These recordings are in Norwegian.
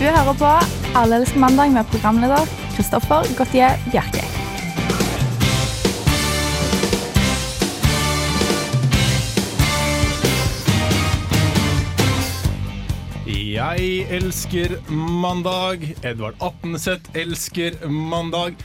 Du hører på Alle elsker mandag med programleder Kristoffer Gautier Bjerke. Jeg elsker mandag. Edvard Attenseth elsker mandag.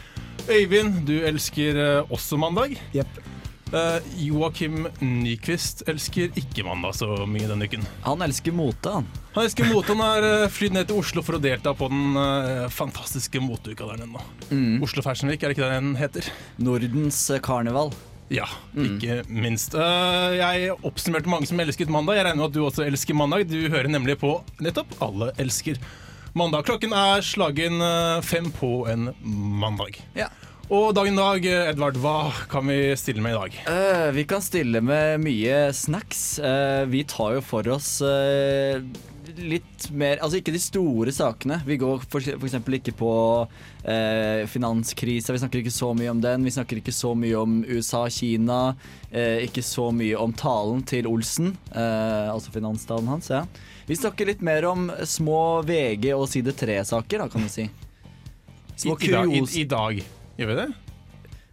Øyvind, du elsker eh, også mandag. Jepp. Eh, Joakim Nyquist elsker ikke mandag så mye denne uken. Han elsker mote, han. Han elsker mote. Han har eh, flydd ned til Oslo for å delta på den uh, fantastiske moteuka der nede nå. Oslo Fashion Week, er det ikke det den heter? Nordens karneval. Ja, ikke minst. Uh, jeg oppsummerte mange som elsket mandag. Jeg regner med at du også elsker mandag. Du hører nemlig på nettopp Alle elsker mandag. Klokken er slagen fem på en mandag. Ja. Og dagen dag, Edvard, hva kan vi stille med i dag? Uh, vi kan stille med mye snacks. Uh, vi tar jo for oss uh, litt mer Altså ikke de store sakene. Vi går eksempel ikke på eh, finanskrisa. Vi snakker ikke så mye om den. Vi snakker ikke så mye om USA-Kina. eh, ikke så mye om talen til Olsen, eh, altså finanstalen hans. ja Vi snakker litt mer om små VG- og side 3-saker, da, kan du si. I, i, dag, i. I dag. Gjør vi det?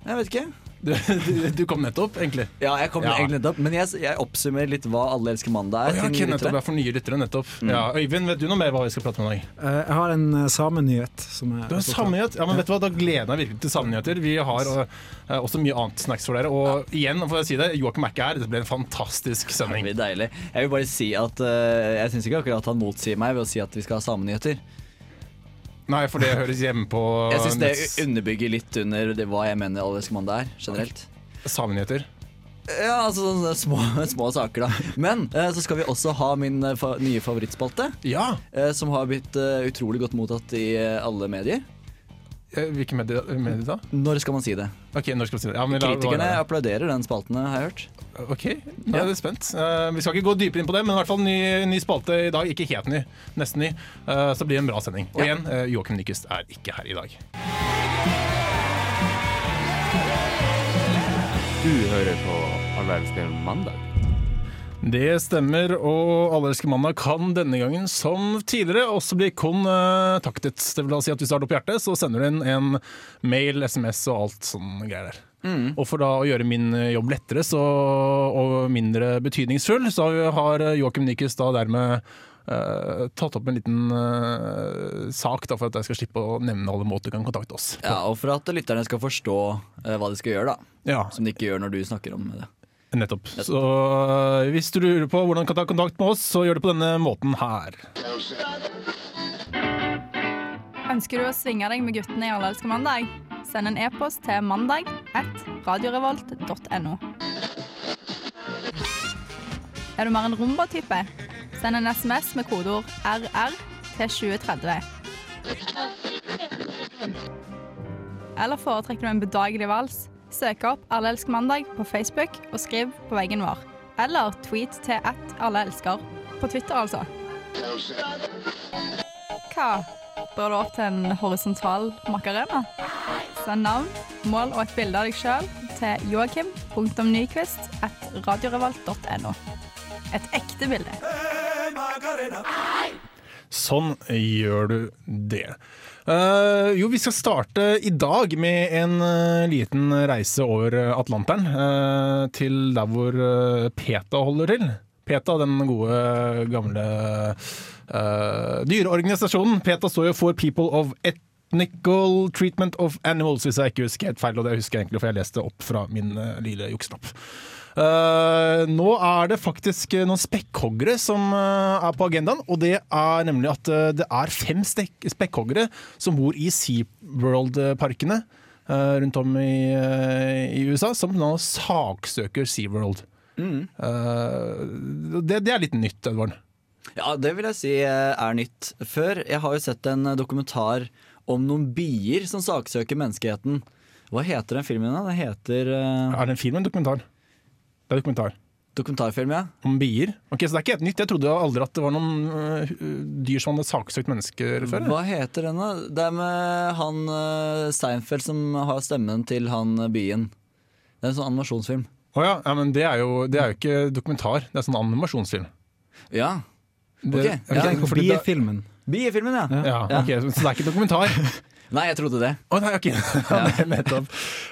Jeg vet ikke. Du, du, du kom nettopp, egentlig. Ja, jeg kom Ja. egentlig nettopp Men jeg, jeg oppsummerer litt hva Alle elsker mandag Å er. ja, til ok, nye nettopp. lyttere. Ja, for nye lyttere, nettopp. Ja, Øyvind, vet du noe mer hva vi skal prate om i dag? Eh, jeg har en uh, samenyhet. Som er Du har samnyhet? Ja, men vet du hva, Da gleder jeg meg virkelig til samenyheter. Vi har eh, også mye annet snacks for dere. Og igjen, får jeg si det, Joakim er ikke her. Det ble en fantastisk Det sending. blir deilig. Jeg vil bare si at eh, Jeg syns ikke akkurat han motsier meg ved å si at vi skal ha samenyheter. Nei, for det høres hjemme på Jeg syns det nets- underbygger litt under det, hva jeg mener Alle elsker mandag er, generelt. Samenheter. Ja, altså sånne små, små saker, da. Men eh, så skal vi også ha min eh, fa nye favorittspalte, Ja! eh, som har blitt eh, utrolig godt mottatt i eh, alle medier. Eh, Hvilke medier, medier da? Når skal man si det? Ok, når skal vi si det? Ja, men la- Kritikerne la- applauderer den spalten, har jeg hørt. Ok, nå er jeg spent. Eh, vi skal ikke gå dypere inn på det, men i hvert fall ny, ny spalte i dag. Ikke helt ny, nesten ny. så så blir det en bra sending. Og Ja. igjen, uh, Joakim Nyquist er ikke her i dag. Du hører på Alle elsker mandag. Det stemmer, og allerske elsker mandag kan denne gangen som tidligere også bli kontaktet. Det vil da si at hvis du har det på hjertet, så sender du inn en mail, SMS og alt sånn greier der. Og for da å gjøre min jobb lettere så, og mindre betydningsfull, så har Joakim Nyquist da dermed Uh, tatt opp en liten uh, sak da, for at jeg skal slippe å nevne alle måter du kan kontakte oss. på. Ja, Og for at lytterne skal forstå uh, hva de skal gjøre, da. Ja, Som de ikke gjør når du snakker om det. nettopp. Så eh, hvis du lurer på hvordan du kan ta kontakt med oss, så gjør det på denne måten her. Ønsker du å svinge deg med guttene i Alle elsker mandag? Send en e-post til mandag at radiorevolt.no. Er du mer en rumba-type? Send en SMS med kodeord RR til 2030. Eller foretrekker du en bedagelig vals? Søk opp Alle elsker mandag på Facebook og skriv på veggen vår. Eller tweet til at alle elsker. På Twitter, altså. Hva? Bør du opp til en horisontal makarena? Send navn, mål og et bilde av deg sjøl til joakim.nyquist.radiorevolt.no. Et ekte bilde. Sånn gjør du det. Uh, jo, vi skal starte i dag med en uh, liten reise over eh, Atlanteren. Uh, til der hvor PETA holder til. PETA, den gode, gamle uh, dyreorganisasjonen. PETA står jo for People of Ethnical Treatment of Animals, hvis jeg ikke husker helt feil. Og det husker jeg egentlig, for jeg leste opp fra min uh, lille jukselapp. Uh, nå er det faktisk eh, noen spekkhoggere som eh, er på agendaen, og det er nemlig at eh, det er fem spekkhoggere som bor i SeaWorld-parkene eh, rundt om i, eh, i USA, som nå saksøker SeaWorld. Eh, det, det er litt nytt, Edvard. Ja, det vil jeg si eh, er nytt. Før, jeg har jo sett en eh, dokumentar om noen bier som saksøker menneskeheten. Hva heter den filmen da? Det heter uh... Er det en film eller en dokumentar? Det er dokumentar. dokumentarfilm, ja. Om bier. Ok, Så det er ikke helt nytt. Jeg trodde aldri at det var noen uh, dyr som hadde saksøkt mennesker før. Hva heter den da? Det er med han uh, Seinfeld som har stemmen til han bien. Det er en sånn animasjonsfilm. Å ja, ja, men det er, jo, det er jo ikke dokumentar, det er sånn animasjonsfilm. Ja. Det, Ok, er ja. biefilmen. Biefilmen, ja. Ja, ok, Så det er ikke dokumentar? Nei, jeg trodde det. Å nei, ok. Ja. Nettopp.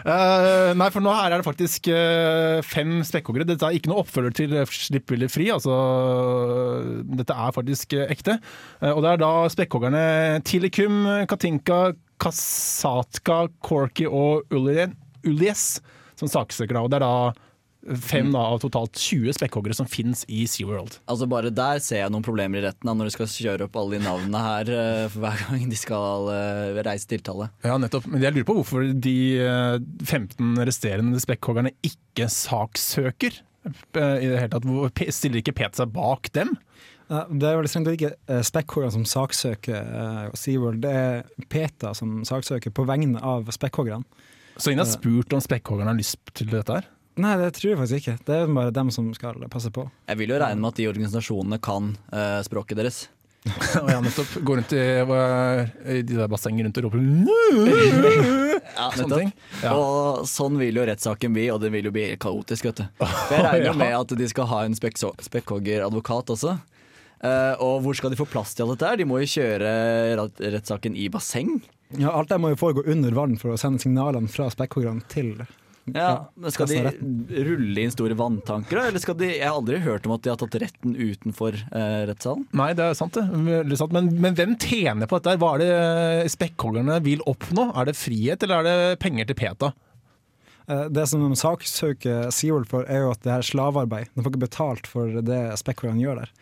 Uh, nei, for nå her er det faktisk uh, fem spekkhoggere. Dette er ikke noe oppfølger til Slipp Willy fri. Altså, dette er faktisk uh, ekte. Eh, og det er da spekkhoggerne Tilikum, Katinka, Kasatka, Corky og Ulies som saksøker. Og det er da fem da, av totalt 20 spekkhoggere som fins i SeaWorld. Altså Bare der ser jeg noen problemer i retten da, når du skal kjøre opp alle de navnene her eh, for hver gang de skal eh, reise tiltale. Ja, nettopp. Men jeg lurer på hvorfor de eh, 15 resterende spekkhoggerne ikke saksøker. eh, I det hele tatt. Stiller ikke Pet seg bak dem? Det er veldig strengt tatt ikke uh, spekkhoggerne som saksøker uh, SeaWorld, det er PETA som saksøker på vegne av spekkhoggerne. Så ingen har spurt om spekkhoggerne har lyst til dette her? Nei, det tror jeg faktisk ikke. Det er bare dem som skal passe på. Jeg vil jo regne med at de organisasjonene kan uh, språket deres. Og jeg nettopp går rundt i, i de der bassengene rundt og roper Ja, Sånne ting. Ja. Og sånn vil jo rettssaken bli, og det vil jo bli kaotisk, vet du. For jeg regner Ja. med at de skal ha en spekk- spekkhoggeradvokat også. Uh, og hvor skal de få plass til alt dette her? De må jo kjøre rettssaken i basseng. Ja, Alt det må jo foregå under vann for å sende signalene fra spekkhoggerne til Ja, men Skal de rulle inn store vanntanker, da? Eller skal de Jeg har aldri hørt om at de har tatt retten utenfor eh, rettssalen. Nei, det er sant det. Men, men hvem tjener på dette? Hva er det spekkhoggerne vil oppnå? Er det frihet, eller er det penger til PETA? Eh, Det som de saksøker SeaWorld for, er jo at det er slavearbeid. De får ikke betalt for det spekkhoggerne gjør der.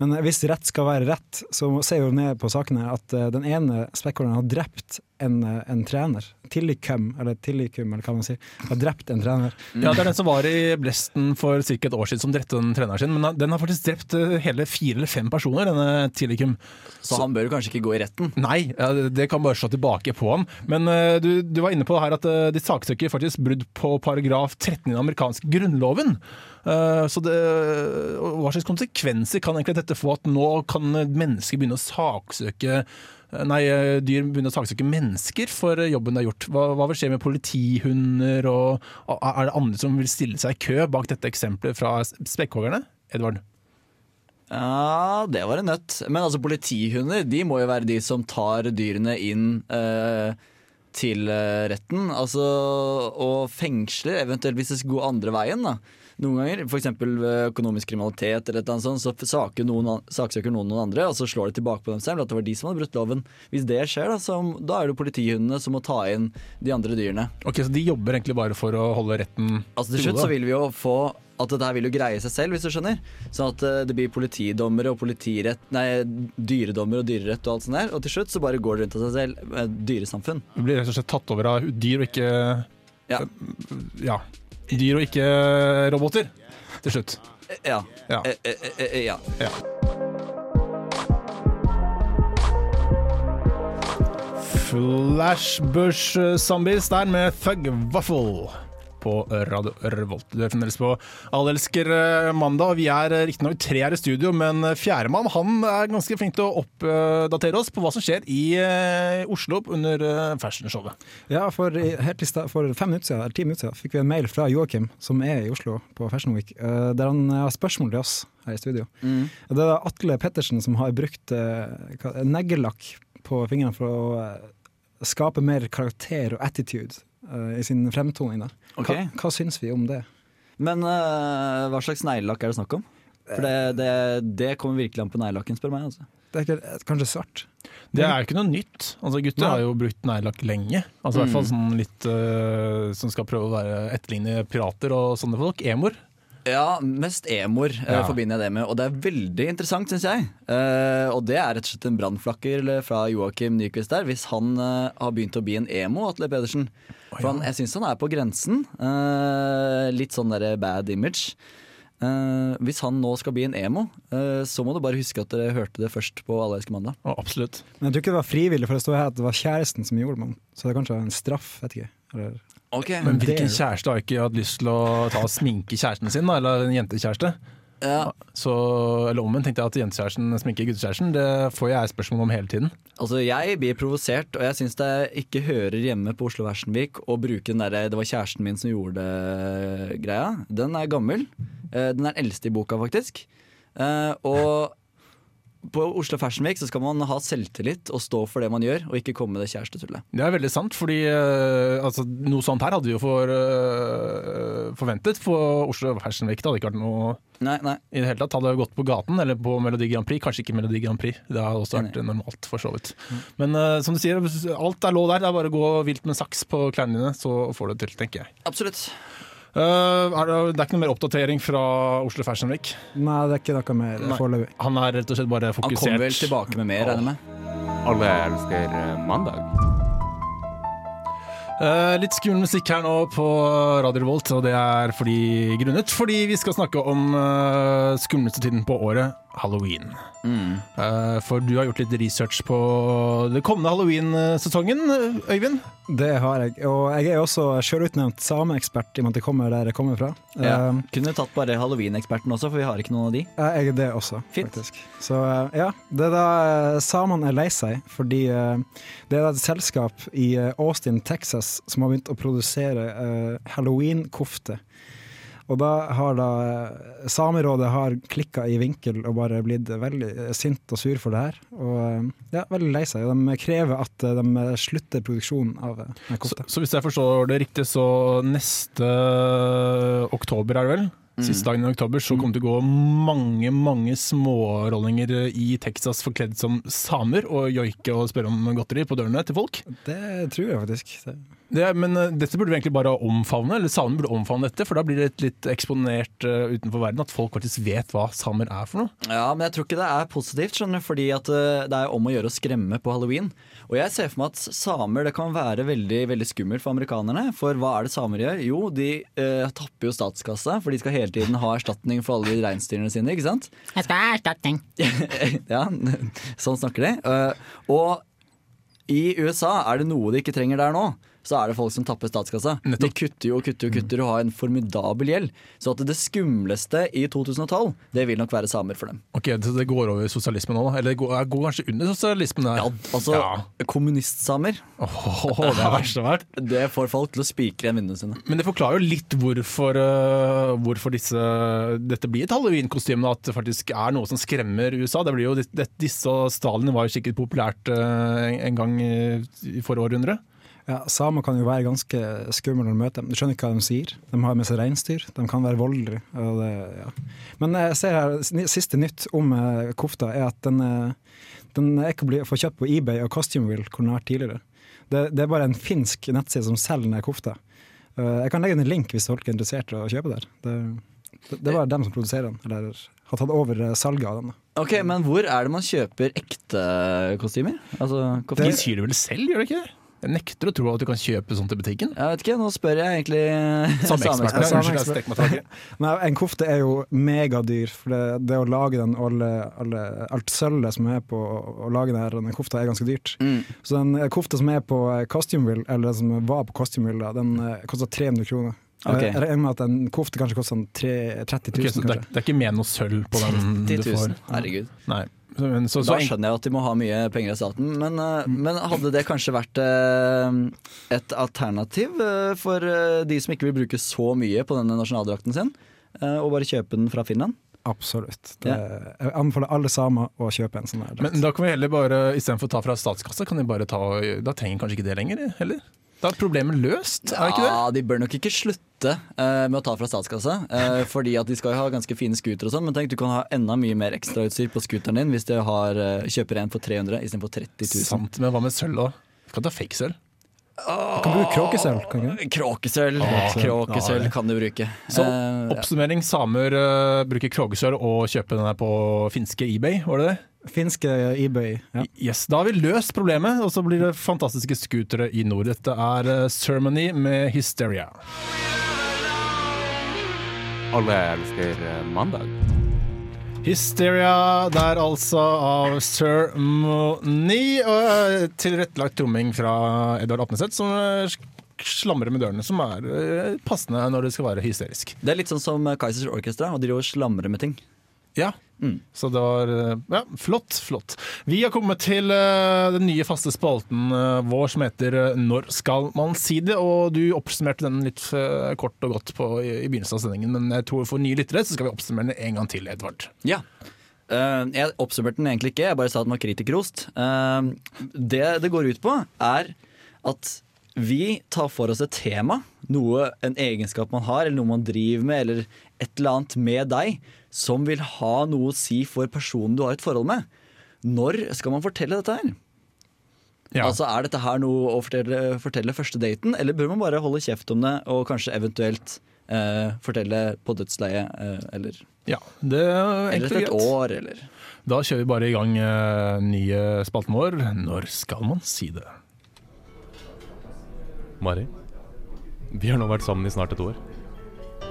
Men eh, hvis rett skal være rett, så ser vi jo ned på saken her at eh, den ene spekkhoggeren har drept en, en trener. Tillikum, eller tillikum, eller hva man sier. Har drept en trener. Ja, Det er den som var i Blesten for ca. et år siden som drepte den treneren sin. Men den har faktisk drept eh, hele fire eller fem personer, denne Tillikum. Så han bør kanskje ikke gå i retten. Nei, ja, det kan bare slå tilbake på ham. Men uh, du, du var inne på her at uh, de saksøker faktisk brudd på paragraf 13 i den amerikanske grunnloven. Eh, så det, Hva slags konsekvenser kan egentlig dette få? At nå kan mennesker begynne å saksøke Nei, eh, dyr begynner å saksøke mennesker for jobben de har gjort. Hva, hva vil skje med politihunder, og er det andre som vil stille seg i kø bak dette eksempelet fra spekkhoggerne? Edvard? Ja, det var en nøtt. Men altså, politihunder de må jo være de som tar dyrene inn eh, til eh, retten. Altså, og fengsler, eventuelt hvis det skal gå andre veien. da. Noen ganger, f.eks. ved økonomisk kriminalitet, eller et eller annet sånt, så saker noen, saksøker noen noen andre, og så slår de tilbake på dem selv at det var de som hadde brutt loven. Hvis det skjer, da, så, da er det politihundene som må ta inn de andre dyrene. Ok, Så de jobber egentlig bare for å holde retten Altså Til slutt så vil vi jo få at dette her vil jo greie seg selv, hvis du skjønner. Sånn at eh, det blir politidommere og politirett Nei, dyredommer og dyrerett og alt sånt der. Og til slutt så bare går det rundt av seg selv. eh, Dyresamfunn. Det blir rett og slett tatt over av dyr og ikke Ja. Ja. Dyr og ikke roboter, til slutt. Ja. Ja. Eh, eh, eh, ja. ja. Flashbush Zombies der med Thug Waffle på Radio Revolt. Du er fremdeles på Allelsker eh, mandag. Vi er eh, riktignok tre her i studio, men fjerdemann han er ganske flink til å oppdatere oss på hva som skjer i eh, Oslo under eh, fashionshowet. Ja, for, i for fem minutter siden, eller ti minutter siden fikk vi en mail fra Joakim, som er i Oslo på Fashion Week, eh, der han har spørsmål til oss her i studio. Mm. Det er Atle Pettersen som har brukt eh, neglelakk på fingrene for å eh, skape mer karakter og attitude eh, i sin fremtoning. Da. Okay. Hva, hva syns vi om det? Men uh, hva slags neglelakk er det snakk om? For det, det, det kommer virkelig an på neglelakken, spør meg. altså. Det er ikke, eh, kanskje svart? Det er ikke noe nytt. Altså Gutter ja. har jo brukt neglelakk lenge. Altså i hvert fall sånn litt uh, Som skal prøve å være etterligne pirater og sånne folk. Emoer. Ja, mest emoer eh, Ja. forbinder jeg det med, og det er veldig interessant, syns jeg. Uh, og det er rett og slett en brannflakker fra Joakim Nyquist der, hvis han uh, har begynt å bli en emo, Atle Pedersen. For han, jeg syns han er på grensen. Uh, litt sånn derre bad image. Eh, hvis han nå skal bli en emo, eh, så må du bare huske at dere hørte det først på Alle elsker mandag. Oh, absolutt. Men jeg tror ikke det var frivillig, for det står her at det var kjæresten som gjorde det. Så det er kanskje en straff, vet ikke. Eller, Ok, Men hvilken kjæreste har ikke hatt lyst til å ta og sminke kjæresten sin, da? Eller en jentekjæreste? ja, Så, eller omvendt tenkte jeg at jentekjæresten sminker guttekjæresten. Det får jeg spørsmål om hele tiden. Altså, Jeg blir provosert, og jeg syns det ikke hører hjemme på Oslo Versenvik å bruke den derre 'det var kjæresten min som gjorde det'-greia. Den er gammel. Eh, Den er den eldste i boka, faktisk. Eh, Og på Oslo Fashion Week så skal man ha selvtillit og stå for det man gjør, og ikke komme med det kjærestetullet. Det er veldig sant, fordi eh, altså, noe sånt her hadde vi jo for, uh, forventet på Oslo Fashion Week. Det hadde ikke vært noe Nei, nei. i det hele tatt. Hadde gått på gaten eller på Melodi Grand Prix. Kanskje ikke Melodi Grand Prix, det hadde også vært normalt for så vidt. Men uh, som du sier, alt er lov der. Det er bare å gå vilt med saks på klærne dine, så får du det til, tenker jeg. Absolutt. Eh, er det, det er ikke noe mer oppdatering fra Oslo Fashion Week. Nei, det er ikke noe mer foreløpig. Han er rett og slett bare fokusert. Han kommer vel tilbake med mer, regner jeg med. Alle elsker eh, mandag. Uh, litt skummel musikk her nå på Radio Revolt, og det er fordi, grunnet fordi vi skal snakke om uh, skumleste tiden på året, halloween. Mm. Uh, for du har gjort litt research på den kommende halloween-sesongen, Øyvind? Det har jeg. Og jeg er også sjølutnevnt sameekspert i og med at jeg kommer der jeg kommer fra. Ja. Uh, Kunne tatt bare halloween-eksperten også, for vi har ikke noen av de. Jeg er det også, Fint. faktisk. Så eh, ja, det er da samene er lei seg, fordi det er da et selskap i Austin, Texas som har begynt å produsere halloween-kofte. Og da har da eh, Samerådet har klikka i vinkel og bare blitt veldig eh, sint og sur for det her. Og eh, ja, veldig lei seg. De krever at de slutter produksjonen av eh, Så, så hvis jeg forstår det riktig, så neste oktober er det vel? Siste dagen i oktober så kommer det til å gå mange mange smårollinger i Texas forkledd som samer og joike og spørre om godteri på dørene til folk. Det tror jeg faktisk. Det. Men eh, dette burde vi egentlig bare omfavne, eller samene burde omfavne dette, for da blir det litt eksponert uh, utenfor verden, at folk faktisk vet hva samer er for noe. Ja, men jeg tror ikke det er positivt, skjønner du, fordi at uh, det er om å gjøre å skremme på halloween. Og jeg ser for meg at samer det kan være veldig veldig skummelt for amerikanerne. For hva er det samer gjør? Jo, de uh, tapper jo statskassa, for de skal hele tiden ha erstatning for alle de reinsdyrene sine, ikke sant? Jeg skal ha erstatning. ja, sånn snakker de. Eh, og i USA er det noe de ikke trenger der nå. Så er det folk som tapper statskassa. De kutter jo og kutter og kutter og har en formidabel gjeld. Så at det skumleste i 2012, det vil nok være samer for dem. Ok, Så det går over sosialismen sosialisme nå, da? Eller det går, går kanskje under sosialismen? Der. Ja, altså Ja. Kommunistsamer, Oh, det er verst av hvert. det får folk til å spikre igjen vinduene sine. Men det forklarer jo litt hvorfor, øh, hvorfor disse, dette blir et halloween-kostyme. At det faktisk er noe som skremmer USA. Det blir jo, disse og Stalin var jo sikkert populært øh, en, gang i, i forrige århundre. Ja, Samer kan jo være ganske skumle når du møter dem. Du skjønner ikke hva de sier. De har med seg reinsdyr. De kan være voldelige. og det, Ja. Men jeg ser her, siste nytt om eh, kofta er at den, eh, den er ikke å bli- få kjøpt på eBay og Costumeville, hvor den har vært tidligere. Det, det er bare en finsk nettside som selger den kofta. Eh, Jeg kan legge inn en link hvis folk er interessert i å kjøpe der. Det, det, det bare dem som produserer den, eller har tatt over eh, salget av den. Ok, Men hvor er det man kjøper ekte kostymer? Altså, De syr det vel selv, gjør de ikke det? Jeg nekter å tro at du kan kjøpe sånt i butikken. Jeg vet ikke, nå spør jeg egentlig meg tilbake. Nei, en kofte er jo megadyr, for det, det å lage den og alle, alle, alt sølvet som er på å, lage den, her, den kofta, er ganske dyrt. Mm. Så den eh, kofta som er på eh, Costumeville, eller den som var på Costumeville, da, den eh, koster 300 kroner. Okay. Jeg regner med at en kofte kanskje koster sånn 30 000, Okay, så det, er, det er ikke med noe sølv på den du får? Herregud. Nei. Så, men, så, så, Da skjønner jeg at de må ha mye penger av staten. Men, eh, men hadde det kanskje vært eh, et alternativ eh, for de som ikke vil bruke så mye på denne nasjonaldrakten sin, eh, og bare kjøpe den fra Finland? Absolutt. Det, Jeg anbefaler alle samer å kjøpe en sånn men da kan vi heller bare, istedenfor å ta fra statskassa, kan vi bare ta Da trenger kanskje ikke det lenger, heller? Da er problemet løst, er det ikke det? Ja, De bør nok ikke slutte uh, med å ta fra statskassa, uh, fordi at de skal jo ha ganske fine scootere og sånn. Men tenk, du kan ha enda mye mer ekstrautstyr på scooteren din hvis du har, uh, kjøper en for 300 istedenfor 30 000. Sant, men hva med sølv? Du kan ta fake sølv. Du kan bruke kråkesølv, du? Kråkesølv Kråkesølv kan du bruke. Så oppsummering, samer bruker kråkesølv og kjøper den her på finske eBay, var det det? Finske eBay. Ja. Yes, Da har vi løst problemet, og så blir det fantastiske scootere i nord. Dette er øh, Ceremony med Hysteria. Alle elsker eh, mandag. Hysteria der altså av Ceremony, og øh, tilrettelagt tromming fra Edvard Apneseth, som slamrer med dørene, som er passende når det skal være hysterisk. Det er litt sånn som Kaizers Orchestra, og de driver og slamrer med ting. Ja, Mm. Så det var eh, ja, flott, flott. Vi har kommet til uh, den nye faste spalten uh, vår som heter uh, Når skal man si det? Og du oppsummerte den litt kort og godt på, i, i begynnelsen av sendingen, men jeg tror for nye lyttere så skal vi oppsummere den en gang til, Edvard. Ja. Jeg oppsummerte den egentlig ikke, jeg bare sa den var kritikerrost. Det det går ut på, er at vi tar for oss et tema, noe, en egenskap man har, eller noe man driver med, eller et eller annet med deg, som vil ha noe å si for personen du har et forhold med. Når skal man fortelle dette her? Ja. Altså Er dette her noe å fortelle, fortelle første daten, eller bør man bare holde kjeft om det og kanskje eventuelt eh, fortelle på dødsleiet, eh, eller, ja, det er eller enkelt etter et år, eller Da kjører vi bare i gang eh, nye spalten vår. Når skal man si det? Mari, vi har nå vært sammen i snart et år.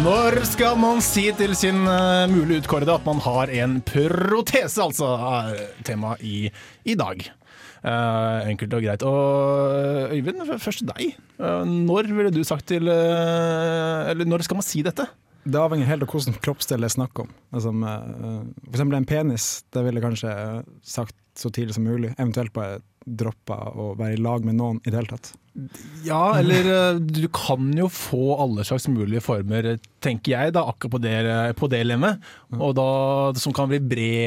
Når skal man si til sin uh, mulig utkårede at man har en protese, altså, er tema i, i dag. Uh, enkelt og greit. Og eh, Øyvind, først deg. Eh, når ville du sagt til eh, Eller når skal man si dette? Det avhenger helt av hvilken kroppsdel det er snakk om. Altså, eh, for eksempel en penis, det ville jeg kanskje eh, sagt så tidlig som mulig. Eventuelt bare droppa å være i lag med noen i det hele tatt. Ja, eller eh, du kan jo få alle slags mulige former, tenker jeg, da, akkurat på det, på det lemmet. Og da, som kan bli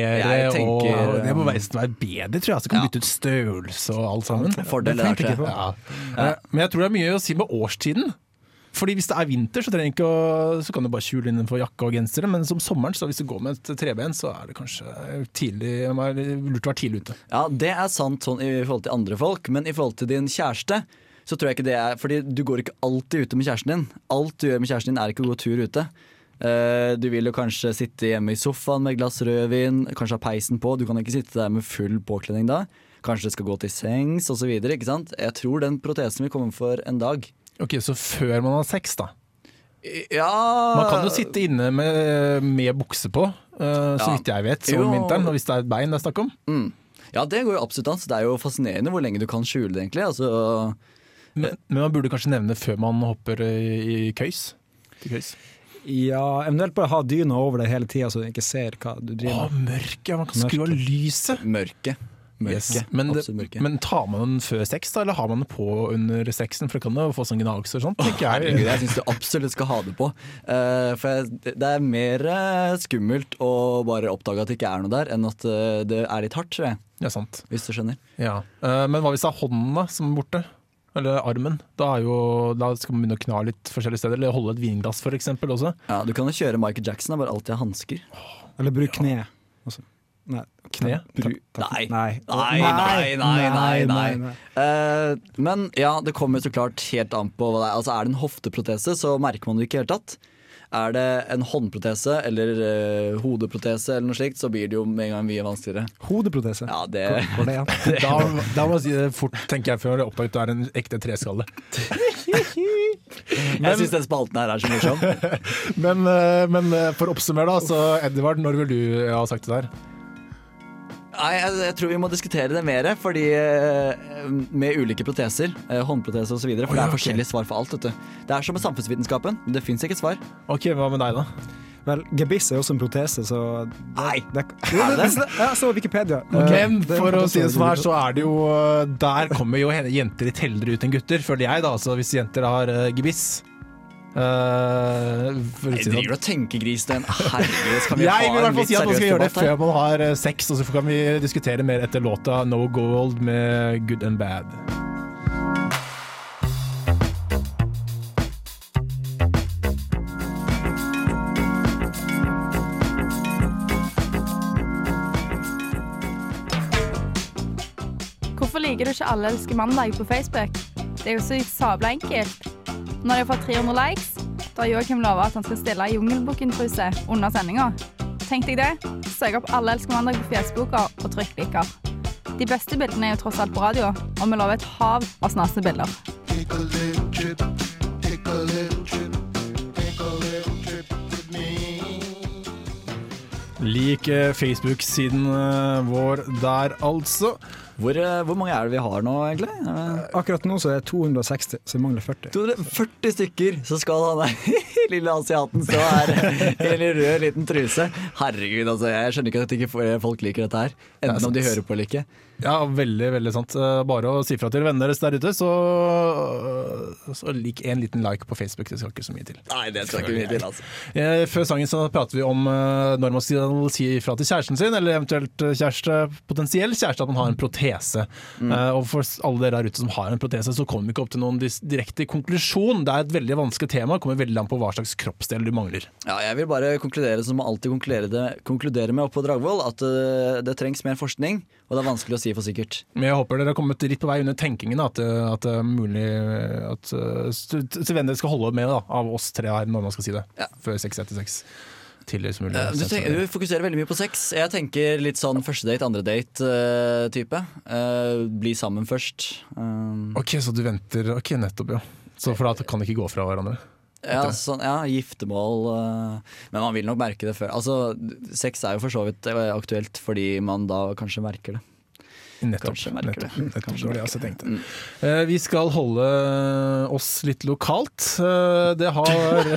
Jeg tenker, og det må være være bedre, tror jeg. Så kan Ja. bytte ut størrelse og alt sammen. Fordel Det ikke på. Ja. Eh, Men jeg tror det er mye å si med årstiden. Fordi Hvis det er vinter, så, å, så kan du bare kjule innenfor jakke og gensere. Men som sommeren, så hvis du går med et treben, så er det kanskje tidlig, lurt å være tidlig ute. Ja, det er sant sånn i forhold til andre folk, men i forhold til din kjæreste så tror jeg ikke det er Fordi du går ikke alltid ute med kjæresten din. Alt du gjør med kjæresten din, er ikke å gå tur ute. Eh, Du vil jo kanskje sitte hjemme i sofaen med et glass rødvin, kanskje ha peisen på. Du kan ikke sitte der med full påkledning da. Kanskje det skal gå til sengs osv. Jeg tror den protesen vil komme for en dag. Ok, Så før man har sex, da. Ja Man kan jo sitte inne med, med bukse på, uh, så Ja. vidt jeg vet, om Jo. vinteren. Og hvis det er et bein det er snakk om. mm. Ja, det går jo absolutt an. så Det er jo fascinerende hvor lenge du kan skjule det, egentlig. Altså, Men, men man burde kanskje nevne før man hopper i, i køys. Til køys. Ja, eventuelt bare ha dyna over deg hele tida, så du ikke ser hva du driver med. mørket! Man kan skru av lyset. mørke. Mørke. Yes. Men, det, men tar man den før sex, da, eller har man den på under sexen? For det kan jo få sånn gnagsår og sånt. tenker jeg. jeg syns du absolutt skal ha det på. Uh, for jeg, det er mer eh, skummelt å bare oppdage at det ikke er noe der, enn at eh, det er litt hardt, tror jeg. Ja, sant. Hvis du skjønner. Ja. Uh, men hva hvis det er hånden da, som er borte? Eller armen? Da, jo, da skal man begynne å kna litt forskjellige steder. Eller holde et vinglass, eksempel, også. Ja, Du kan jo kjøre Michael Jackson, og bare alltid ha hansker. Eller bruk kne. også. Nei. Kne? Takk. Nei. Nei. Nei, nei, nei, nei. Eh, men ja, det kommer så klart helt an på hva det er. Altså, er det en hofteprotese, så merker man det ikke i det hele tatt. Er det en håndprotese eller uh, hodeprotese, eller noe slikt, så blir det jo med en gang mye vanskeligere. Hodeprotese. Ja, det Hvor det, ja. Da, da må jeg si det fort, tenker jeg, før det oppdager at det er en ekte treskalle. Jeg syns den spalten her er så morsom. Men, eh, men for å oppsummere, da. Så Edvard, når vil du ha sagt det der? Nei, jeg, jeg tror vi må diskutere det mer, fordi eh, med ulike proteser, håndproteser håndprotese osv. For Oi, det er ok. forskjellige svar for alt. vet du Det er som med samfunnsvitenskapen. Det fins ikke svar. Ok, Hva med deg, da? Vel, gebiss er også en protese, så det, Nei. det, det, det, det, Ja, så Wikipedia. Okay, Men det er for å si det sånn her, så er det jo eh, Der kommer jo jenter litt heldere ut enn gutter, føler jeg, da. Så hvis jenter har eh, gebiss eh, Jeg det driver og tenker gris, den. Herregud, skal vi Jeg vil i ha hvert en fall litt si at man skal seriøs gjøre det debatt her? før man har eh, sex, og så kan vi diskutere mer etter låta No Gold med Good and Bad. Hvorfor liker du ikke Alle elsker mandag på Facebook? Det er jo så sabla enkelt. Når de har fått 300 likes, da har Joakim lova at han skal stille Jungelbukken-truse under sendinga. Tenk deg det. Søk opp Alle elsker mandag på Fjesboka og trykk liker. De beste bildene er jo tross alt på radio, og vi lover et hav av snasende bilder. Lik Facebook-siden eh, vår der, altså. Hvor, eh, hvor mange er det vi har nå, egentlig? Eh, Akkurat nå så er det 260, så vi mangler 40. 240 stykker, så skal han der lille asiaten stå her i en rød liten truse. Herregud, altså. Jeg skjønner ikke at ikke folk liker dette her. Enten om de hører på eller ikke. Ja, veldig, veldig sant. Eh, Bare å si fra til vennene deres der ute, så, så lik en liten like på Facebook. Det skal ikke så mye til. Nei, det skal ikke mye til, altså. Eh, Før sangen så prater vi om eh, når man skal si fra til kjæresten sin, eller eventuelt eh, kjæreste, potensiell kjæreste, at man har en protese. Mm. Og for alle dere der ute som har en protese, så kommer vi ikke opp til noen direkte konklusjon. Det er et veldig vanskelig tema, det kommer veldig an på hva slags kroppsdel du mangler. Ja, jeg vil bare konkludere som man alltid konkluderer, det, konkluderer med oppe på Dragvoll, at eh, det trengs mer forskning, og det er vanskelig å si for sikkert. Men jeg håper dere har kommet litt på vei under tenkingen. At, eh, at det er mulig at uh, venner skal holde med da, av oss tre her når man skal si det. Ja. Før 6 Tidligere mulig. Eh, Du, tenker, du fokuserer veldig mye på sex. Jeg tenker litt sånn første date, andre date-type. bli sammen først. Um, Ok, så du venter Ok, nettopp, ja. Så for da kan de ikke gå fra hverandre? ja, sånn, ja, giftermål eh, Men man vil nok merke det før. Altså, Sex er jo for så vidt eh, aktuelt fordi man da kanskje merker det. Nettopp. Kanskje merker nettopp, det. nettopp det var det jeg også tenkte. Mm. Eh, vi skal holde oss litt lokalt. Uh, det har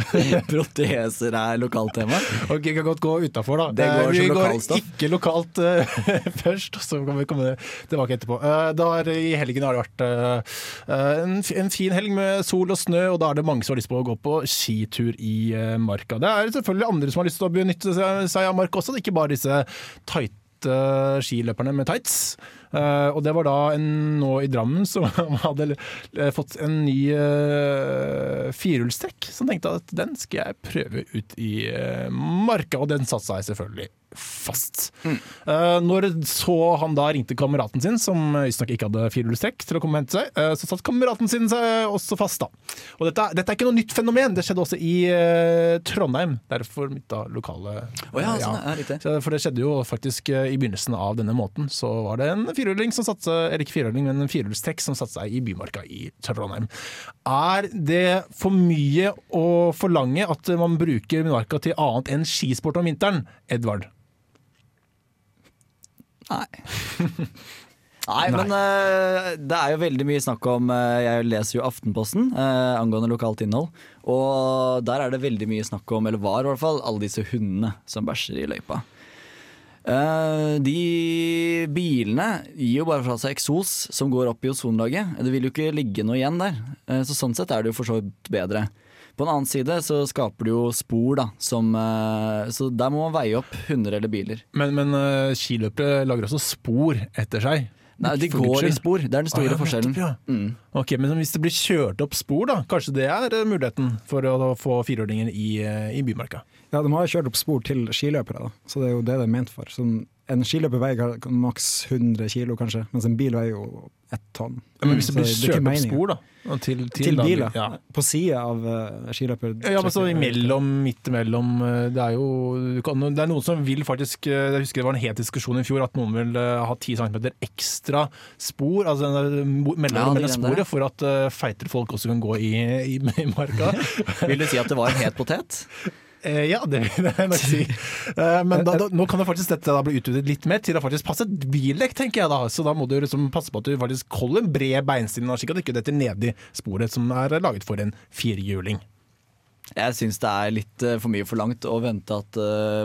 Proteser er lokaltema. Ok, kan godt gå utafor, da. Det går Eh, vi går ikke lokalt uh, først, så kan vi komme tilbake etterpå. Uh, det har, I helgen har det vært uh, en, en fin helg med sol og snø, og da er det mange som har lyst på å gå på skitur i eh, marka. Det er selvfølgelig andre som har lyst til å benytte seg, av marka også, ikke bare disse tighte skiløperne med tights. Eh, og det var da en nå i Drammen som hadde fått en ny uh, firehjulstrekk, som tenkte at den skal jeg prøve ut i uh, marka, og den satsa seg selvfølgelig fast. Eh, når så han da ringte kameraten sin, som visstnok ikke hadde firehjulstrekk, til å komme og hente seg, uh, så satt kameraten sin seg også fast, da. Og dette, dette er ikke noe nytt fenomen, det skjedde også i uh, Trondheim, derfor mitt da lokale oh, ja, sånn, ja, For det skjedde jo faktisk i begynnelsen av denne måten. Så var det en firehjuling som satte seg Eller ikke firehjuling, men en firehjulstrekk som satte seg i Bymarka i Trondheim. Er det for mye å forlange at man bruker Bymarka til annet enn skisport om vinteren? Edvard? Nei. Nei, men uh, det er jo veldig mye snakk om uh, Jeg leser jo Aftenposten uh, angående lokalt innhold. Og der er det veldig mye snakk om, eller var i hvert fall, alle disse hundene som bæsjer i løypa. Eh, de bilene gir jo bare fra seg eksos som går opp i ozonlaget. Det vil jo ikke ligge noe igjen der. Eh, så sånn sett er det jo for så vidt bedre. På en annen side så skaper det jo spor, da. Som, eh, så der må man veie opp hunder eller biler. Men, men skiløpere lager også spor etter seg. Nei, de går i spor. Det er den store Ah, ja, forskjellen. Mm. Ok, Men hvis det blir kjørt opp spor, da, kanskje det er muligheten for å få firehjulingen i, i Bymarka? Ja, De har kjørt opp spor til skiløpere, da. så det er jo det de er ment for. Sånn, en skiløper veier maks 100 kilo, kanskje, mens en bil veier jo ett tonn. Ja, men hvis det Så blir det kjørt opp spor, da? Til, til, Til biler, Ja. på sida av uh, skiløper. Ja, men så imellom, midt imellom eh, Det er jo kan, Det er noen som vil faktisk eh, Jeg husker det var en het diskusjon i fjor at noen vil ha 10 cm ekstra spor, altså Ja, mellom der. sporet, for at uh, feitere folk også kan gå i, i, i marka. Vil du si at det var en het potet? Eh, ja, det vil jeg nok si. Eh, men da, da, nå kan det faktisk dette da bli utvidet litt mer til å faktisk passe et bildekk, tenker jeg da. Så da må du liksom passe på at du faktisk holder en bred beinstilling, slik at du ikke detter ned i sporet som er laget for en firehjuling. Jeg syns det er litt eh, for mye forlangt å vente at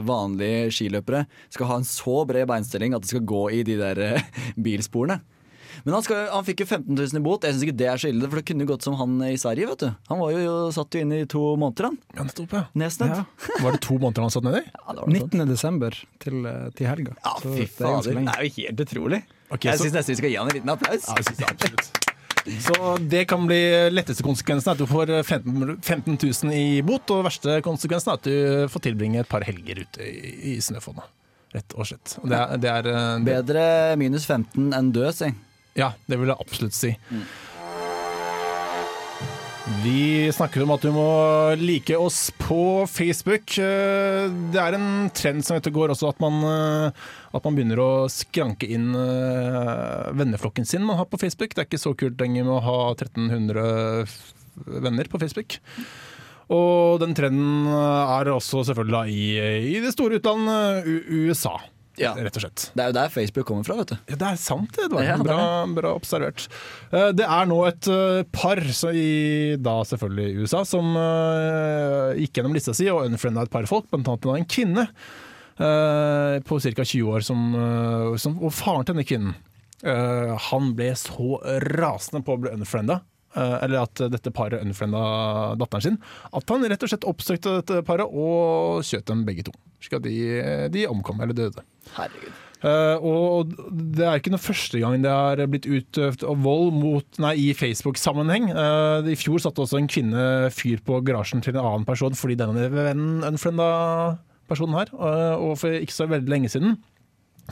vanlige skiløpere skal ha en så bred beinstilling at de skal gå i de der bilsporene. Men han, skal, han fikk jo 15 000 i bot. Jeg syns ikke det er så ille, for det kunne gått som han i Sverige. vet du Han var jo, satt jo inne i to måneder, han. Ja, nettopp, ja. Nesnett. Ja. Var det to måneder han satt nedi? Ja, det var 19. desember til, eh, til helga. Ja, fy fader. Det er jo helt utrolig. Okay, jeg så- syns nesten vi skal gi han en liten applaus. Ja, jeg synes det, absolutt. Så det kan bli letteste konsekvensen at du får 15, 15 000 i bot, og verste konsekvensen er at du får tilbringe et par helger ute i, snøfonna. Rett og slett. Og det er, det er, eh, det, Bedre minus 15 enn død, si. Ja, det vil jeg absolutt si. Vi snakker om at du må like oss på Facebook. Eh, Det er en trend som vet du går også, at man, eh, at man begynner å skranke inn eh, venneflokken sin man har på Facebook. Det er ikke så kult lenger med å ha 1300 venner på Facebook. Og den trenden er også selvfølgelig i, i det store utlandet, USA, Ja. rett og slett. Det er jo der Facebook kommer fra, vet du. Ja, det er sant, det, Edvard. Ja, bra, bra observert. Eh, Det er nå et eh, par, så i, da selvfølgelig i USA, som eh, gikk gjennom lista si og unfrienda et par folk, blant annet en kvinne på ca. 20 år, som, som, og faren til denne kvinnen. han ble så rasende på å bli unfrienda. Eh, Eller at dette paret unfrienda datteren sin. At han rett og slett oppsøkte dette paret og skjøt dem begge to. Slik at de, de omkom, eller døde. Herregud. Uh, og det er ikke noe første gang det har blitt utøvd vold mot, nei, i Facebook-sammenheng. Uh, I fjor satte også en kvinne fyr på garasjen til en annen person fordi denne vennen unfrienda personen her. uh, og for ikke så veldig lenge siden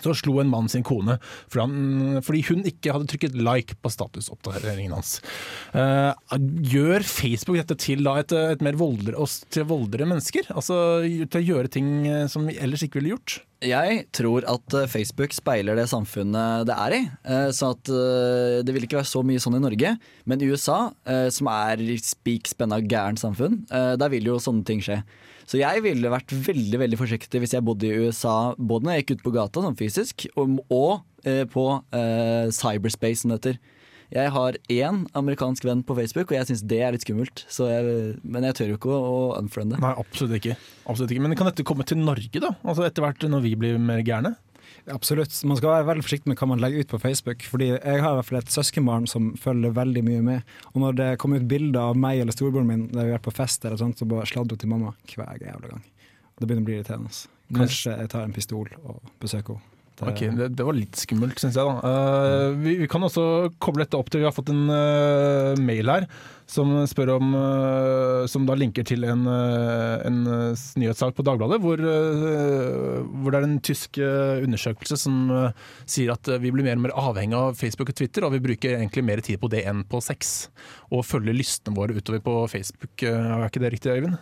så slo en mann sin kone fordi, hun ikke hadde trykket like på statusoppdateringen hans. Eh, gjør Facebook dette til et, et mer voldere, til voldere mennesker? Altså til å gjøre ting eh, som vi ellers ikke ville gjort? Jeg tror at eh, Facebook speiler det samfunnet det er i. eh, Så at eh, det vil ikke være så mye sånn i Norge. Men i USA, som er spik spenna gærent samfunn, der vil jo sånne ting skje. Så jeg ville vært veldig veldig forsiktig hvis jeg bodde i USA, både når jeg gikk ut på gata sånn fysisk, og, på cyberspace, som det heter. Jeg har én amerikansk venn på Facebook, og jeg syns det er litt skummelt. Så jeg, men jeg tør jo ikke å, unfriende. Nei, absolutt ikke. absolutt ikke. Men kan dette komme til Norge, da? Altså Etter hvert når vi blir mer gærne? Absolutt. Man skal være veldig forsiktig med hva man legger ut på Facebook. Fordi jeg har i hvert fall et søskenbarn som følger veldig mye med. Og når det kommer ut bilder av meg eller storebroren min der vi er på fest, eller sånt, så bare sladrer hun til mamma hver jævla gang. Det begynner å bli irriterende. Kanskje jeg tar en pistol og besøker henne. Det- okay, det, det var litt skummelt, syns jeg. da. Uh, vi, vi kan også koble dette opp til Vi har fått en uh, mail her som spør om uh, Som da linker til en, en nyhetssak på Dagbladet, hvor, hvor det er en tysk undersøkelse som sier at vi blir mer og mer avhengig av Facebook og Twitter, og vi bruker egentlig mer tid på det enn på sex. Og følger lystene våre utover på Facebook. Er ikke det riktig, Øyvind?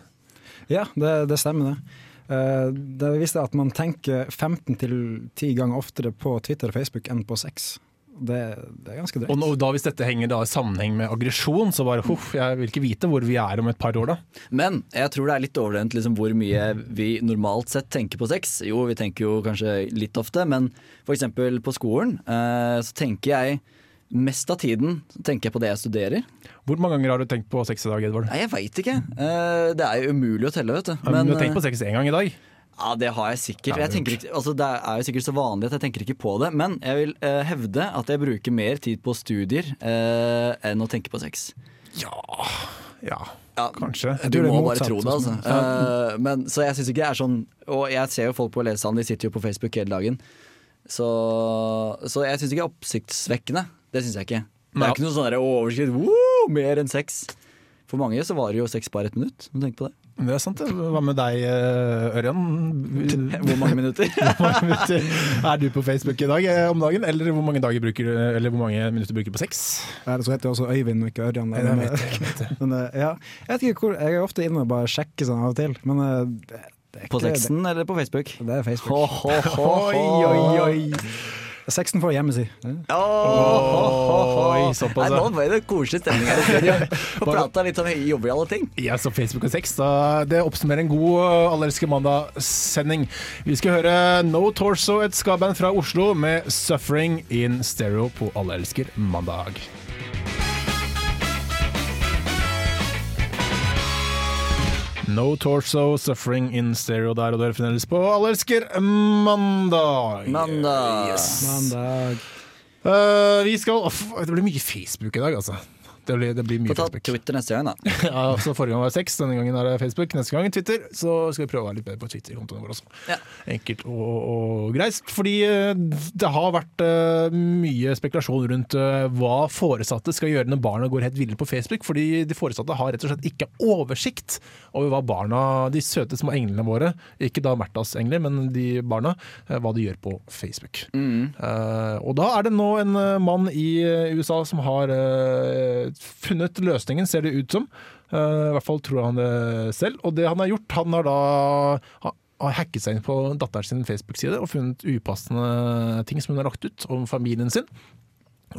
Ja, det, det stemmer det. Eh, Det viste at man tenker 15-10 ganger oftere på Twitter og Facebook enn på sex. Det, det er ganske drøyt. Og nå, da hvis dette henger da i sammenheng med aggresjon, så bare huff, jeg vil ikke vite hvor vi er om et par år da. Men jeg tror det er litt overdrevent liksom, hvor mye vi normalt sett tenker på sex. Jo, vi tenker jo kanskje litt ofte, men f.eks. på skolen eh, så tenker jeg mest av tiden tenker jeg på det jeg studerer. Hvor mange ganger har du tenkt på sex i dag, Edvard? Nei, jeg veit ikke. Eh, det er jo umulig å telle, vet du. Men, du har eh, tenkt på sex én gang i dag? Ja, det har jeg sikkert. Jeg ikke, altså, det er jo sikkert så vanlig at jeg tenker ikke på det. Men jeg vil eh, hevde at jeg bruker mer tid på studier eh, enn å tenke på sex. Ja, ja Ja, kanskje. Du må bare tro det, altså. Ja. Uh, men, så jeg syns ikke det er sånn Og jeg ser jo folk på lesesalen, de sitter jo på Facebook hele dagen. Så, så jeg syns ikke det er oppsiktsvekkende. Det syns jeg ikke. Det er ikke noe sånn der overskritt «Woo, mer enn sex. For mange så varer jo sex bare ett minutt. Om du på det. Det er sant. det. Hva med deg, eh, Ørjan? Hvor mange minutter? Hvor mange minutter er du på Facebook i dag eh, om dagen? Eller hvor mange, dager bruker, eller hvor mange minutter bruker du på sex? Så heter jeg også Øyvind og ikke Ørjan. Jeg vet det, jeg vet det. men, eh, ja. Jeg vet ikke hvor, jeg er ofte inne og bare sjekker sånn av og til, men det, det På sexen sexen eller på Facebook? Det, det er Facebook. Ho, ho, ho, Oi, oi, oi! Sexen får hjemme si. Ja. Oi, såpass, Nei, nå ble det koselig stemning her i studio. Få prata litt om jobber og alle ting. Ja, så Facebook og sex, da, det oppsummerer en god Allerske mandag-sending. Vi skal høre No Torso, et skaband fra Oslo med 'Suffering in Stereo' på Allelsker mandag. No Torso, 'Suffering in Stereo' der, og dere fremdeles på Alle elsker mandag. Mandag. Yes. Mandag. Uh, vi skal Det blir mye Facebook i dag, altså. Det blir, det blir mye Få ta. Twitter neste gang, da. Ja, så Forrige gang var det sex, denne gangen er det Facebook, neste gang Twitter. Så skal vi prøve å være litt bedre på Twitter-kontoene våre også. Ja. Enkelt og, og greit. Fordi eh, det har vært uh, mye spekulasjon rundt uh, hva foresatte skal gjøre når barna går helt ville på Facebook. Fordi de foresatte har rett og slett ikke oversikt over hva barna, de søte små englene våre, ikke da Märthas engler, men de barna, uh, hva de gjør på Facebook. Mm. Og da er det nå en mann i USA som har funnet løsningen, ser det ut som. Uh, I hvert fall tror han det selv. Og det han har gjort, han har da ha- har hacket seg inn på datteren sin Facebook-side og funnet upassende ting som hun har lagt ut om familien sin.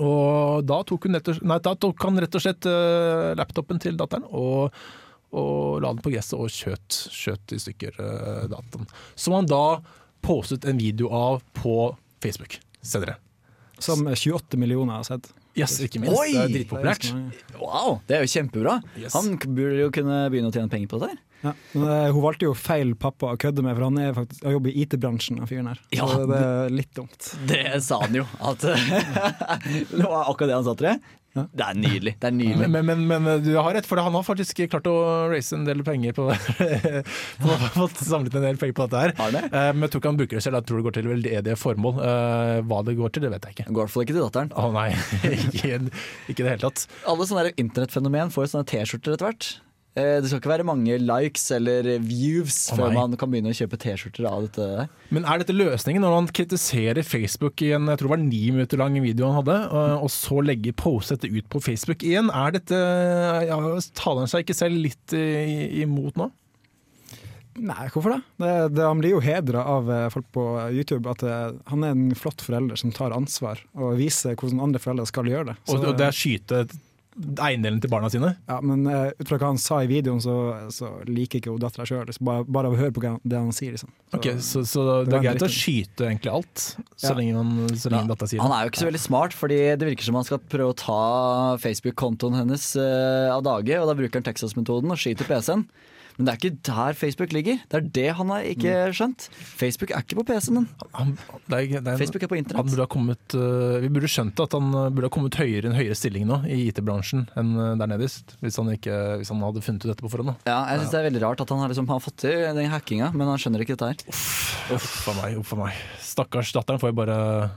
Og da tok, og, nei, da tok han rett og slett uh, laptopen til datteren og, og la den på gresset og skjøt, skjøt i stykker uh, datteren. Som han da postet en video av på Facebook senere. Som 28 millioner har sett. Yes, ikke minst. Oi! Det er dritpopulært. Wow, det er jo kjempebra. Yes. Han burde jo kunne begynne å tjene penger på det her. Ja. Men eh, hun valgte jo feil pappa å kødde med, for han er faktisk, han jobber i IT-bransjen. fyren her. Ja, Så det er litt dumt. Det sa han jo. At, det var akkurat det han sa, til jeg. Ja. Det er nydelig. Det er nydelig. Men, men, men, du har rett, for han har faktisk klart å raise en del penger på Han har fått samlet en del penger på dette her. Har det? Eh, Men jeg tror ikke han bruker det selv, jeg tror det går til veldedige formål. Eh, Hva det går til, det vet jeg ikke. Går i hvert fall ikke til datteren. Å nei, ikke, ikke i det hele tatt. Alle sånne der internettfenomen får jo sånne T-skjorter etter hvert. Eh, Det skal ikke være mange likes eller views oh, før man kan begynne å kjøpe T-skjorter av dette. Men er dette løsningen når man kritiserer Facebook i en jeg tror det var ni minutter lang video han hadde, eh, og så legger postet dette ut på Facebook igjen? Er dette ja, Taler han seg ikke selv litt imot nå? Nei, hvorfor det? det, det han blir jo hedra av eh, folk på YouTube. At det, han er en flott forelder som tar ansvar og viser hvordan andre foreldre skal gjøre det. Så- Og, og det er skyte eiendelen til barna sine? Ja, men uh, ut fra hva han sa i videoen, så, så liker ikke hun dattera sjøl. Bare, bare av å høre på det han sier. Liksom. Så, Ok, Så, så det det er greit å skyte egentlig alt, så Ja. lenge, man, så lenge dattera sier Han er jo ikke så veldig smart, fordi det virker som han skal prøve å ta Facebook-kontoen hennes uh, av dage, og da bruker han Texas-metoden og skyter PC-en. Men det er ikke der Facebook ligger. Det er det han har ikke skjønt. Facebook er ikke på PC-en din. Facebook er på han internett. kommet, øh, vi burde skjønt at han øh, burde ha kommet høyere i en høyere stilling nå i IT-bransjen enn øh, der nederst, hvis han, ikke, hvis han hadde funnet ut dette på forhånd. Ja, jeg synes Det er veldig rart at han har, liksom, han har fått til den hackinga, men han skjønner ikke dette her. Uff a meg, uff meg. Stakkars datteren får jo bare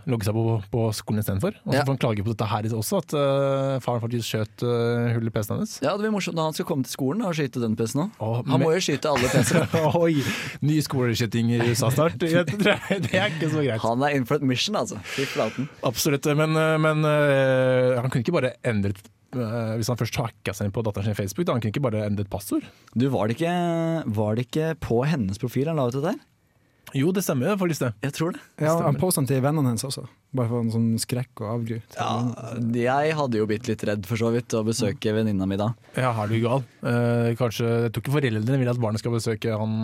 logge seg på, på skolen istedenfor. Og så Ja. får han klage på dette her også, at uh, faren faktisk skjøt uh, hull i PC-en hennes. Ja, Det blir morsomt når han skal komme til skolen og skyte den PC-en òg. Han må jo skyte alle PC-er. Oi, ny skoleskyting i USA snart. Det er ikke så greit. Han er in for mission, altså. Fy flaten. Absolutt, men, men uh, han kunne ikke bare endret Hvis han først hacka seg inn på datteren sin Facebook, da han kunne ikke bare endret passord. Du, var det, ikke, var det ikke på hennes profil han la ut det der? Jo, det stemmer jo faktisk det. Jeg tror det. ja, han posta den til vennene hennes også, bare for en sånn skrekk og avgru. Ja, jeg hadde jo blitt litt redd for så vidt å besøke venninna mi da. Ja, er du gal? Eh, kanskje, Jeg tror ikke foreldrene vil at barnet skal besøke han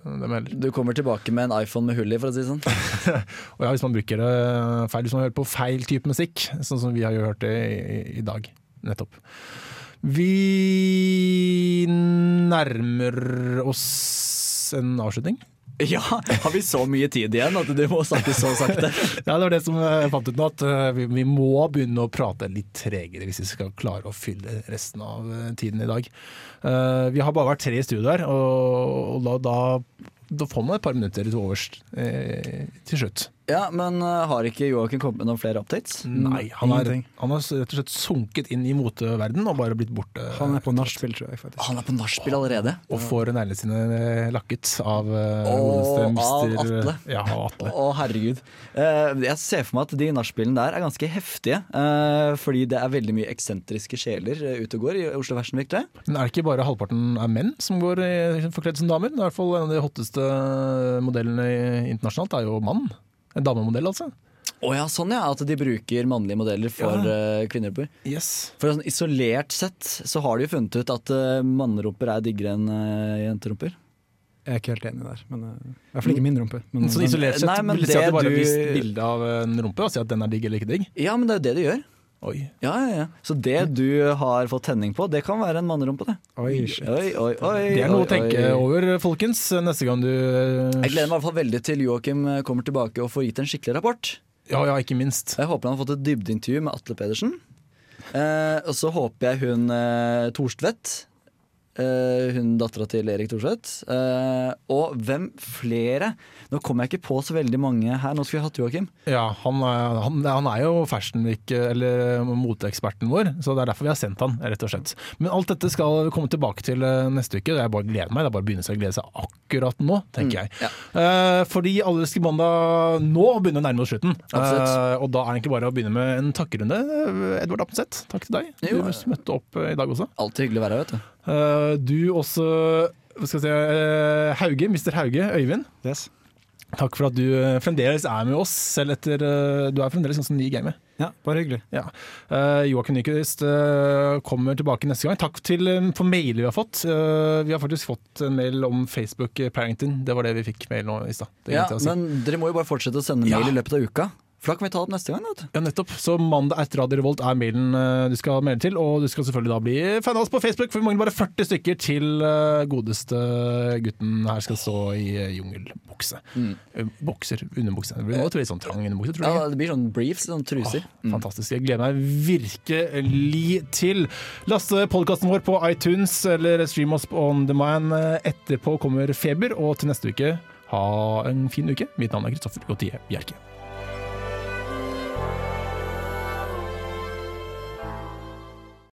dem heller. Du kommer tilbake med en iPhone med hull i, for å si det sånn. Og ja, hvis man bruker det feil, hvis man hører på feil type musikk, sånn som vi har jo hørt det i, i dag. Nettopp. Vi nærmer oss en avslutning. Ja, har vi så mye tid igjen at du må snakke så sakte? Ja, det var det som jeg fant ut nå, at eh, vi, vi må begynne å prate litt tregere hvis vi skal klare å fylle resten av eh, tiden i dag. Uh, vi har bare vært tre i studio her, og, og da, da, da får man et par minutter til overs eh, til slutt. Ja, men uh, har ikke Joakim kommet med noen flere updates? Nei, han, har, han har rett og slett sunket inn i moteverdenen og bare blitt borte. Han er på nachspiel, tror jeg. faktisk. Han er på nachspiel allerede. og får neglene sine eh, lakket av uh, Åh, av Atle. Ja, av Atle. Å, herregud. Eh, jeg ser for meg at de nachspielene der er ganske heftige. eh, fordi det er veldig mye eksentriske sjeler eh, ute og går i Oslo Fashion Week. tror. Men er det ikke bare halvparten er menn som går eh, forkledd som damer? Det er i hvert fall En av de hotteste modellene internasjonalt er jo mann. En damemodell, altså. Å ja, sånn ja. At de bruker mannlige modeller for uh, kvinnerumper. Yes. For sånn Isolert sett så har de jo funnet ut at uh, mannerumper er diggere enn uh, jenterumper. Jeg er ikke helt enig der. Men, I hvert fall ikke min rumpe. Men, Så isolert sett Nei, men vil det si at det det bare du- viser bilde av en rumpe og si at den er digg eller ikke digg? Ja, men det er jo det du gjør. Oi. Ja, ja, ja. Så det du har fått tenning på, det kan være en mannerumpe, det. Oi, shit. Oi, oi, oi. Det er noe å tenke over, folkens, neste gang du Jeg gleder meg i hvert fall veldig til Joakim kommer tilbake og får gitt en skikkelig rapport. Ja, ja, ikke minst. Jeg håper han har fått et dybdeintervju med Atle Pedersen. Eh, og så håper jeg hun eh, Thorstvedt, eh, hun dattera til Erik Thorseth. Uh, og hvem flere? Nå kommer jeg ikke på så veldig mange her. Nå skulle vi hatt Joakim. Ja, han er, han, han er jo fashion eller moteeksperten vår, så det er derfor vi har sendt han, rett og slett. Men alt dette skal vi komme tilbake til eh, neste uke. Jeg bare gleder meg. Det er bare å begynne seg å glede seg akkurat nå, tenker jeg. ja. Uh, fordi Allerske mandag nå begynner å nærme oss slutten. Eh, og da er det egentlig bare å begynne med en takkerunde. Eh, Edvard Appenseth, takk til deg. Jo. Du møtte opp eh, i dag også. Alltid hyggelig å være her, vet du. Eh, du også hva skal jeg si, eh, Hauge, Mr. Hauge, Øyvind. Yes. Takk for at du eh, fremdeles er med oss, selv etter Du er fremdeles ganske ny i gamet. Ja, bare hyggelig. Ja. Uh, Joakim Nyquist uh, kommer tilbake neste gang. Takk til, um, for mailer vi har fått. Uh, vi har faktisk fått en mail om Facebook Parenting. Det var det vi fikk mail nå i stad. Ja, si. men dere må jo bare fortsette å sende Ja. mail i løpet av uka. For da kan vi ta det neste gang. vet. Ja, nettopp. Så mandag etter Radio Revolt er mailen uh, du skal melde til. Og du skal selvfølgelig da bli fan av oss på Facebook, for vi mangler bare 40 stykker til uh, godeste gutten her skal stå i uh, jungelbukse. Mm. Bokser, underbukse. Det blir nå litt sånn trang underbukse, tror Ja. Det blir sånn briefs, sånn truser. Mm. Fantastisk. Jeg gleder meg virkelig til. Laste podkasten vår på iTunes eller stream oss på on demand. Etterpå kommer Feber, og til neste uke ha en fin uke. Mitt navn er Kristoffer Gautier Bjerke.